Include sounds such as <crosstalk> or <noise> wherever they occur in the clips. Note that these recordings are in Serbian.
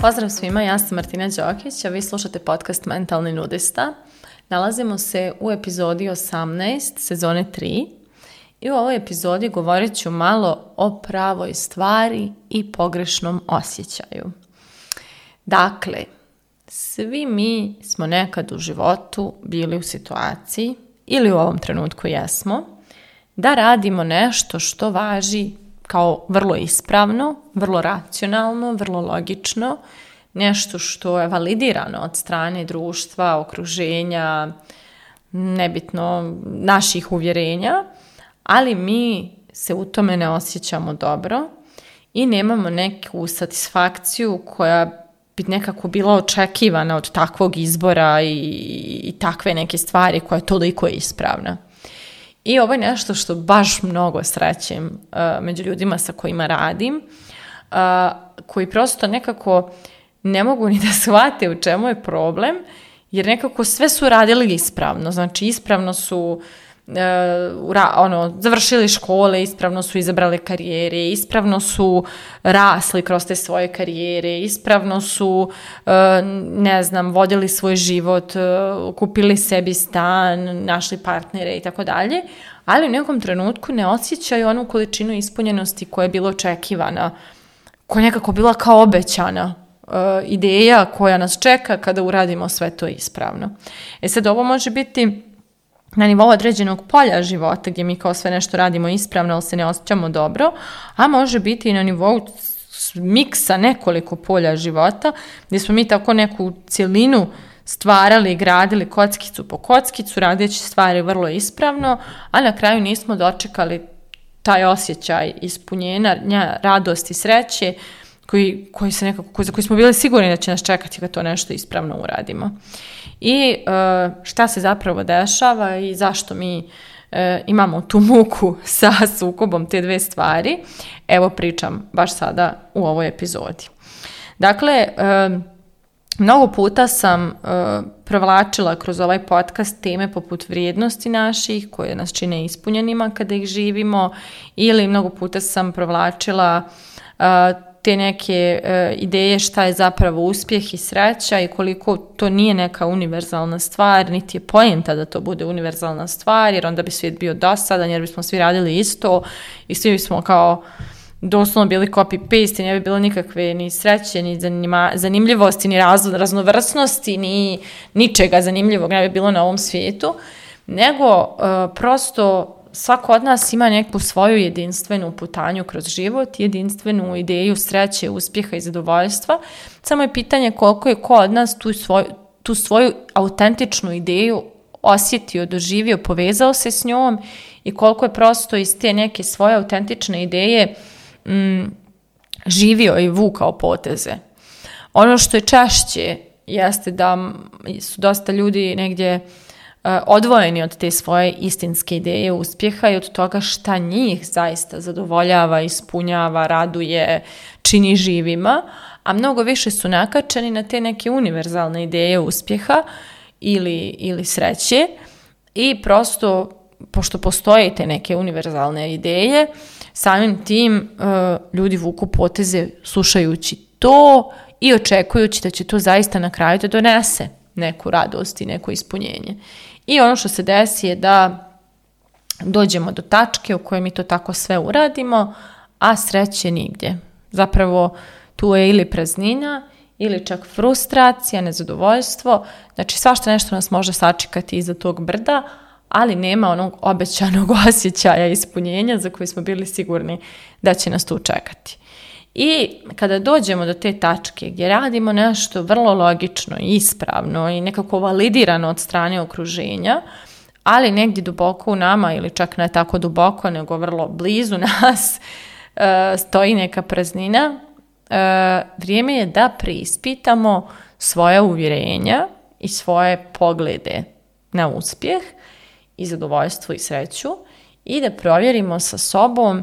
Pozdrav svima, ja sam Martina Đokić, a vi slušate podcast Mentalni nudista. Nalazimo se u epizodi 18, sezone 3. I u ovoj epizodi govorit ću malo o pravoj stvari i pogrešnom osjećaju. Dakle, svi mi smo nekad u životu bili u situaciji ili u ovom trenutku jesmo, da radimo nešto što važi kao vrlo ispravno, vrlo racionalno, vrlo logično, nešto što je validirano od strane društva, okruženja, nebitno naših uvjerenja, ali mi se u tome ne osjećamo dobro i nemamo neku satisfakciju koja bi nekako bila očekivana od takvog izbora i, i takve neke stvari koja je toliko ispravna. I ovo je nešto što baš mnogo srećem uh, među ljudima sa kojima radim, uh, koji prosto nekako ne mogu ni <laughs> da shvate u čemu je problem, jer nekako sve su radili ispravno. Znači, ispravno su E, ono, završili škole, ispravno su izabrali karijere, ispravno su rasli kroz te svoje karijere, ispravno su, e, ne znam, vodili svoj život, e, kupili sebi stan, našli partnere i tako dalje, ali u nekom trenutku ne osjećaju onu količinu ispunjenosti koja je bila očekivana, koja je nekako bila kao obećana ideja koja nas čeka kada uradimo sve to ispravno. E sad, ovo može biti na nivou određenog polja života gdje mi kao sve nešto radimo ispravno ali se ne osjećamo dobro, a može biti i na nivou miksa nekoliko polja života gdje smo mi tako neku cjelinu stvarali i gradili kockicu po kockicu, radeći stvari vrlo ispravno, a na kraju nismo dočekali taj osjećaj ispunjenja, radosti, sreće koji, koji se nekako, koji, za koji smo bili sigurni da će nas čekati kad to nešto ispravno uradimo i e, šta se zapravo dešava i zašto mi e, imamo tu muku <laughs> sa sukobom te dve stvari, evo pričam baš sada u ovoj epizodi. Dakle, e, mnogo puta sam provlačila kroz ovaj podcast teme poput vrijednosti naših koje nas čine ispunjenima kada ih živimo ili mnogo puta sam provlačila te neke e, ideje šta je zapravo uspjeh i sreća i koliko to nije neka univerzalna stvar, niti je poenta da to bude univerzalna stvar, jer onda bi svijet bio dosadan, jer bismo svi radili isto i svi bismo kao doslovno bili copy-paste i ne bi bilo nikakve ni sreće, ni zanimljivosti, ni raz, raznovrsnosti, ni ničega zanimljivog ne bi bilo na ovom svijetu, nego e, prosto svako od nas ima neku svoju jedinstvenu putanju kroz život, jedinstvenu ideju sreće, uspjeha i zadovoljstva. Samo je pitanje koliko je ko od nas tu svoju, tu svoju autentičnu ideju osjetio, doživio, povezao se s njom i koliko je prosto iz te neke svoje autentične ideje mm, živio i vukao poteze. Ono što je češće jeste da su dosta ljudi negdje E, odvojeni od te svoje istinske ideje uspjeha i od toga šta njih zaista zadovoljava, ispunjava, raduje, čini živima, a mnogo više su nakačeni na te neke univerzalne ideje uspjeha ili, ili sreće i prosto, pošto postoje te neke univerzalne ideje, samim tim e, ljudi vuku poteze slušajući to i očekujući da će to zaista na kraju da donese neku radost i neko ispunjenje. I ono što se desi je da dođemo do tačke u kojoj mi to tako sve uradimo, a sreće nigdje. Zapravo tu je ili praznina ili čak frustracija, nezadovoljstvo, znači svašta nešto nas može sačekati iza tog brda, ali nema onog obećanog <laughs> osjećaja ispunjenja za koji smo bili sigurni da će nas tu čekati. I kada dođemo do te tačke gdje radimo nešto vrlo logično i ispravno i nekako validirano od strane okruženja, ali negdje duboko u nama ili čak ne tako duboko nego vrlo blizu <laughs> nas e, stoji neka praznina, e, vrijeme je da preispitamo svoja uvjerenja i svoje poglede na uspjeh i zadovoljstvo i sreću i da provjerimo sa sobom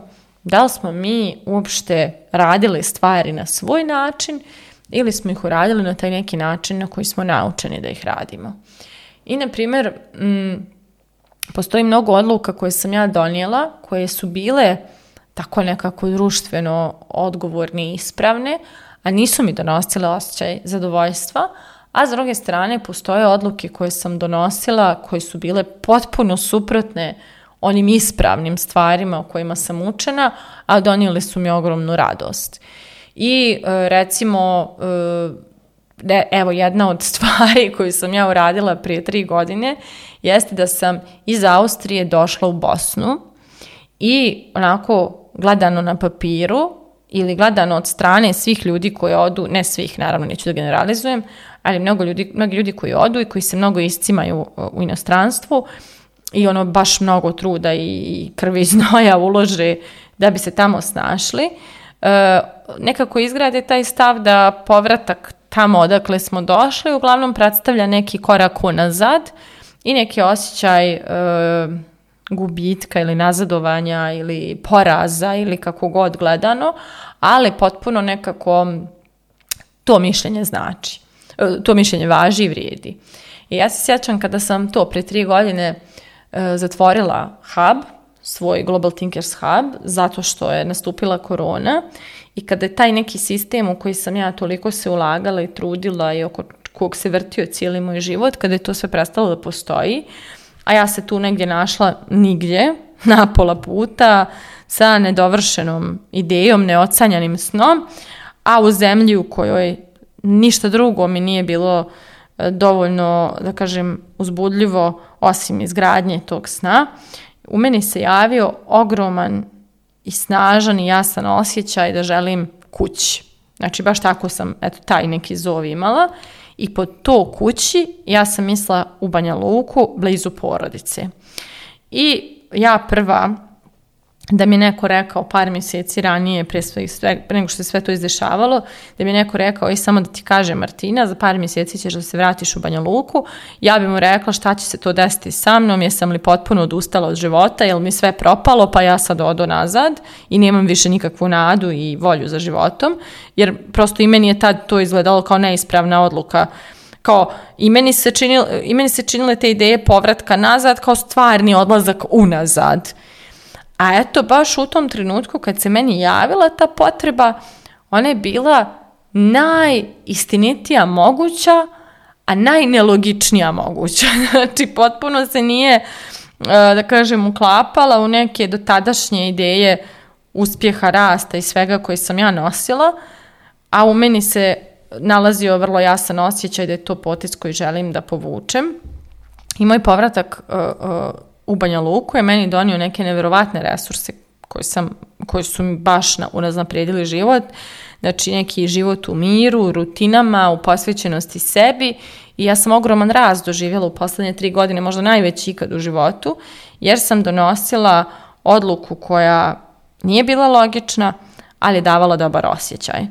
da li smo mi uopšte radili stvari na svoj način ili smo ih uradili na taj neki način na koji smo naučeni da ih radimo. I, na primjer, mm, postoji mnogo odluka koje sam ja donijela, koje su bile tako nekako društveno odgovorne i ispravne, a nisu mi donosile osjećaj zadovoljstva, a s druge strane postoje odluke koje sam donosila koje su bile potpuno suprotne onim ispravnim stvarima o kojima sam učena, a donijeli su mi ogromnu radost. I e, recimo, e, evo jedna od <laughs> stvari koju sam ja uradila prije tri godine jeste da sam iz Austrije došla u Bosnu i onako gledano na papiru ili gledano od strane svih ljudi koji odu, ne svih naravno, neću da generalizujem, ali mnogo ljudi, mnogi ljudi koji odu i koji se mnogo iscimaju u inostranstvu, i ono baš mnogo truda i krvi i znoja ulože da bi se tamo snašli, e, nekako izgrade taj stav da povratak tamo odakle smo došli uglavnom predstavlja neki korak unazad i neki osjećaj e, gubitka ili nazadovanja ili poraza ili kako god gledano, ali potpuno nekako to mišljenje znači. E, to mišljenje važi i vrijedi. ja se sjećam kada sam to pre tri godine E, zatvorila hub, svoj Global Thinkers Hub, zato što je nastupila korona i kada je taj neki sistem u koji sam ja toliko se ulagala i trudila i oko kog se vrtio cijeli moj život, kada je to sve prestalo da postoji, a ja se tu negdje našla nigdje, <laughs> na pola puta, sa nedovršenom idejom, neocanjanim snom, a u zemlji u kojoj ništa drugo mi nije bilo e, dovoljno, da kažem, uzbudljivo osim izgradnje tog sna, u meni se javio ogroman i snažan i jasan osjećaj da želim kući. Znači, baš tako sam, eto, taj neki zov imala. I po to kući ja sam mislila u Banja Luku, blizu porodice. I ja prva da mi je neko rekao par mjeseci ranije, pre, sve, nego što se sve to izdešavalo, da mi je neko rekao, i samo da ti kaže Martina, za par mjeseci ćeš da se vratiš u Banja Luku, ja bi mu rekla šta će se to desiti sa mnom, jesam li potpuno odustala od života, jel mi sve propalo, pa ja sad odo nazad i nemam više nikakvu nadu i volju za životom, jer prosto i meni je tad to izgledalo kao neispravna odluka kao i meni se, činil, i meni se činile te ideje povratka nazad kao stvarni odlazak unazad. A eto, baš u tom trenutku kad se meni javila ta potreba, ona je bila najistinitija moguća, a najnelogičnija moguća. <laughs> Znači, potpuno se nije, e, da kažem, uklapala u neke dotadašnje ideje uspjeha, rasta i svega koje sam ja nosila, a u meni se nalazio vrlo jasan osjećaj da je to potis koji želim da povučem. I moj povratak e, e, u Banja Luku je meni donio neke nevjerovatne resurse koji, sam, su mi baš na, život. Znači neki život u miru, rutinama, u posvećenosti sebi i ja sam ogroman raz doživjela u posljednje tri godine, možda najveći ikad u životu, jer sam donosila odluku koja nije bila logična, ali je davala dobar osjećaj.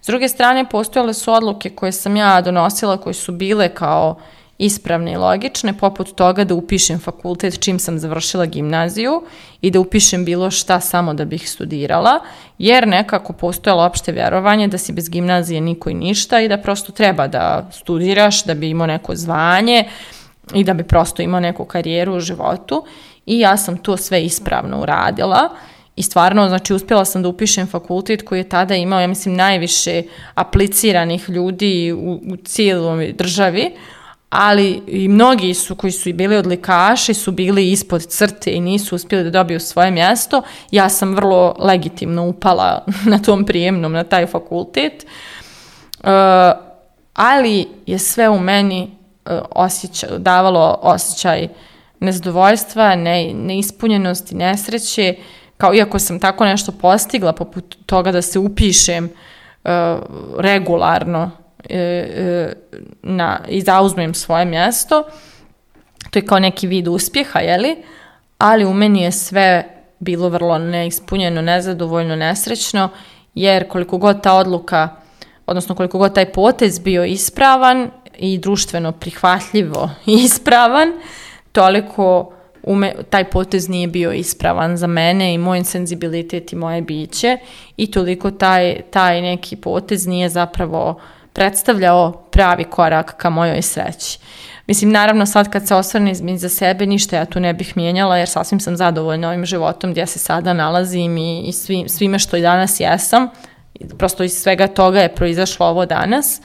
S druge strane, postojale su odluke koje sam ja donosila, koje su bile kao ispravne i logične, poput toga da upišem fakultet čim sam završila gimnaziju i da upišem bilo šta samo da bih studirala, jer nekako postojalo opšte vjerovanje da si bez gimnazije niko i ništa i da prosto treba da studiraš, da bi imao neko zvanje i da bi prosto imao neku karijeru u životu i ja sam to sve ispravno uradila i stvarno, znači, uspjela sam da upišem fakultet koji je tada imao, ja mislim, najviše apliciranih ljudi u, u cijeloj državi, ali i mnogi su koji su i bili odlikaši su bili ispod crte i nisu uspjeli da dobiju svoje mjesto. Ja sam vrlo legitimno upala <laughs> na tom prijemnom, na taj fakultet. E, ali je sve u meni e, davalo osjećaj nezadovoljstva, ne, neispunjenosti, nesreće, kao iako sam tako nešto postigla poput toga da se upišem e, regularno E, e, na, i zauzmem svoje mjesto. To je kao neki vid uspjeha, jeli? Ali u meni je sve bilo vrlo neispunjeno, nezadovoljno, nesrećno, jer koliko god ta odluka, odnosno koliko god taj potez bio ispravan i društveno prihvatljivo <laughs> ispravan, toliko taj potez nije bio ispravan za mene i moj senzibilitet i moje biće i toliko taj, taj neki potez nije zapravo predstavljao pravi korak ka mojoj sreći. Mislim, naravno sad kad se osvrnem za sebe, ništa ja tu ne bih mijenjala jer sasvim sam zadovoljna ovim životom gdje se sada nalazim i, i svime što i danas jesam. Prosto iz svega toga je proizašlo ovo danas.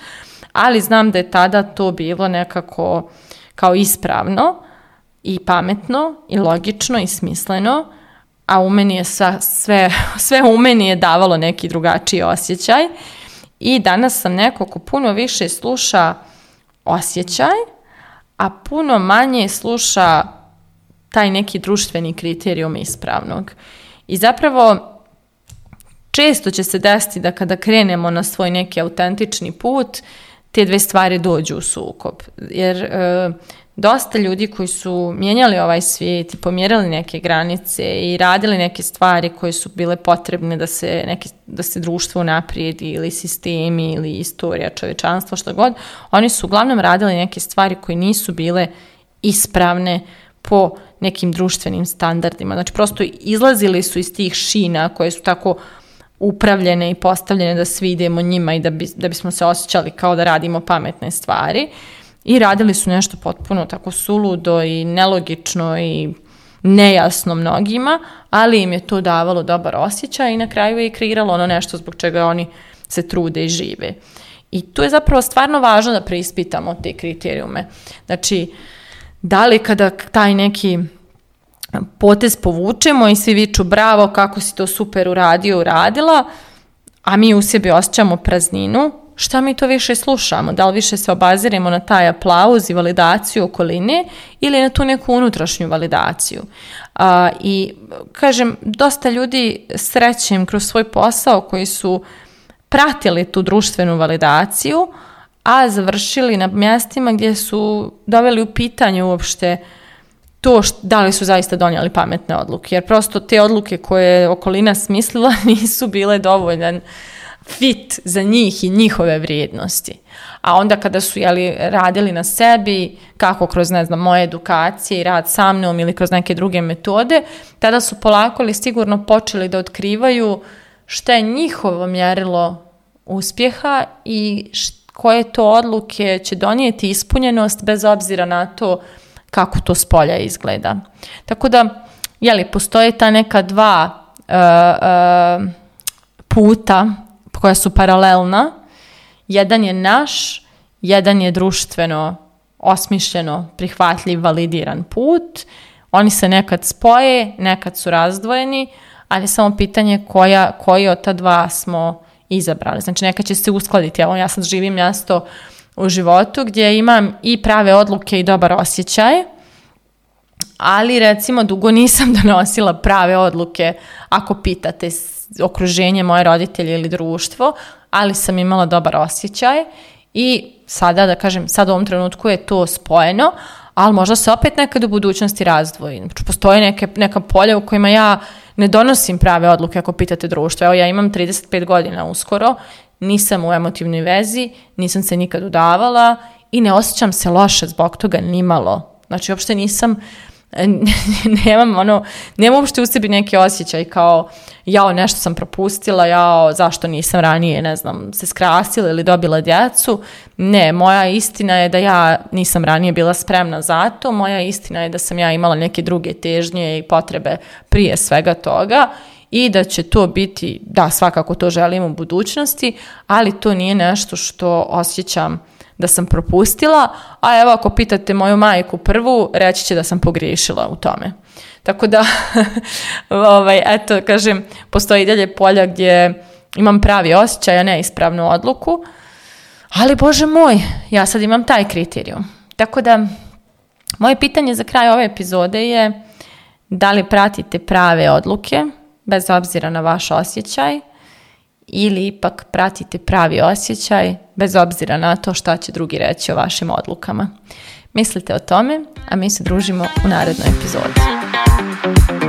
Ali znam da je tada to bilo nekako kao ispravno i pametno i logično i smisleno, a u meni je sve, <laughs> sve u meni je davalo neki drugačiji osjećaj i danas sam neko ko puno više sluša osjećaj, a puno manje sluša taj neki društveni kriterijum ispravnog. I zapravo često će se desiti da kada krenemo na svoj neki autentični put, te dve stvari dođu u sukob. Jer e, dosta ljudi koji su mijenjali ovaj svijet i pomjerali neke granice i radili neke stvari koje su bile potrebne da se, da se društvo naprijedi ili sistemi ili istorija čovečanstva, što god, oni su uglavnom radili neke stvari koje nisu bile ispravne po nekim društvenim standardima. Znači, prosto izlazili su iz tih šina koje su tako upravljene i postavljene da svi idemo njima i da, bi, da bismo se osjećali kao da radimo pametne stvari. I radili su nešto potpuno tako suludo i nelogično i nejasno mnogima, ali im je to davalo dobar osjećaj i na kraju je i kreiralo ono nešto zbog čega oni se trude i žive. I tu je zapravo stvarno važno da preispitamo te kriterijume. Znači, da li kada taj neki potez povučemo i svi viču bravo kako si to super uradio, uradila, a mi u sebi osjećamo prazninu, šta mi to više slušamo? Da li više se obaziramo na taj aplauz i validaciju okoline ili na tu neku unutrašnju validaciju? I kažem, dosta ljudi srećem kroz svoj posao koji su pratili tu društvenu validaciju, a završili na mjestima gdje su doveli u pitanje uopšte to da li su zaista donijeli pametne odluke. Jer prosto te odluke koje je okolina smislila <laughs> nisu bile dovoljan fit za njih i njihove vrijednosti. A onda kada su jeli, radili na sebi, kako kroz, ne znam, moje edukacije i rad sa mnom ili kroz neke druge metode, tada su polako ili sigurno počeli da otkrivaju što je njihovo mjerilo uspjeha i koje to odluke će donijeti ispunjenost bez obzira na to kako to s izgleda. Tako da, jeli, postoje ta neka dva e, e, puta koja su paralelna. Jedan je naš, jedan je društveno osmišljeno, prihvatljiv, validiran put. Oni se nekad spoje, nekad su razdvojeni, ali je samo pitanje koja, koji od ta dva smo izabrali. Znači, nekad će se uskladiti. Evo, ja sad živim mjesto u životu gdje imam i prave odluke i dobar osjećaj, ali recimo dugo nisam <laughs> donosila prave odluke ako pitate okruženje moje roditelje ili društvo, ali sam imala dobar osjećaj i sada da kažem, sad u ovom trenutku je to spojeno, ali možda se opet nekad u budućnosti razdvoji. Znači, postoje neka polja u kojima ja ne donosim prave odluke ako pitate društvo. Evo, ja imam 35 godina uskoro nisam u emotivnoj vezi, nisam se nikad udavala i ne osjećam se loše zbog toga nimalo. Znači, uopšte nisam, e, <laughs> nemam ono, nemam uopšte u sebi neki osjećaj kao jao, nešto sam propustila, jao, zašto nisam ranije, ne znam, se skrasila ili dobila djecu. Ne, moja istina je da ja nisam ranije bila spremna za to, moja istina je da sam ja imala neke druge težnje i potrebe prije svega toga i da će to biti, da svakako to želim u budućnosti, ali to nije nešto što osjećam da sam propustila, a evo ako pitate moju majku prvu, reći će da sam pogriješila u tome. Tako da, <laughs> ovaj, eto, kažem, postoji dalje polja gdje imam pravi osjećaj, a ne ispravnu odluku, ali Bože moj, ja sad imam taj kriterijum. Tako da, moje pitanje za kraj ove epizode je da li pratite prave odluke, bez obzira na vaš osjećaj ili ipak pratite pravi osjećaj bez obzira na to šta će drugi reći o vašim odlukama. Mislite o tome, a mi se družimo u narednoj epizodi.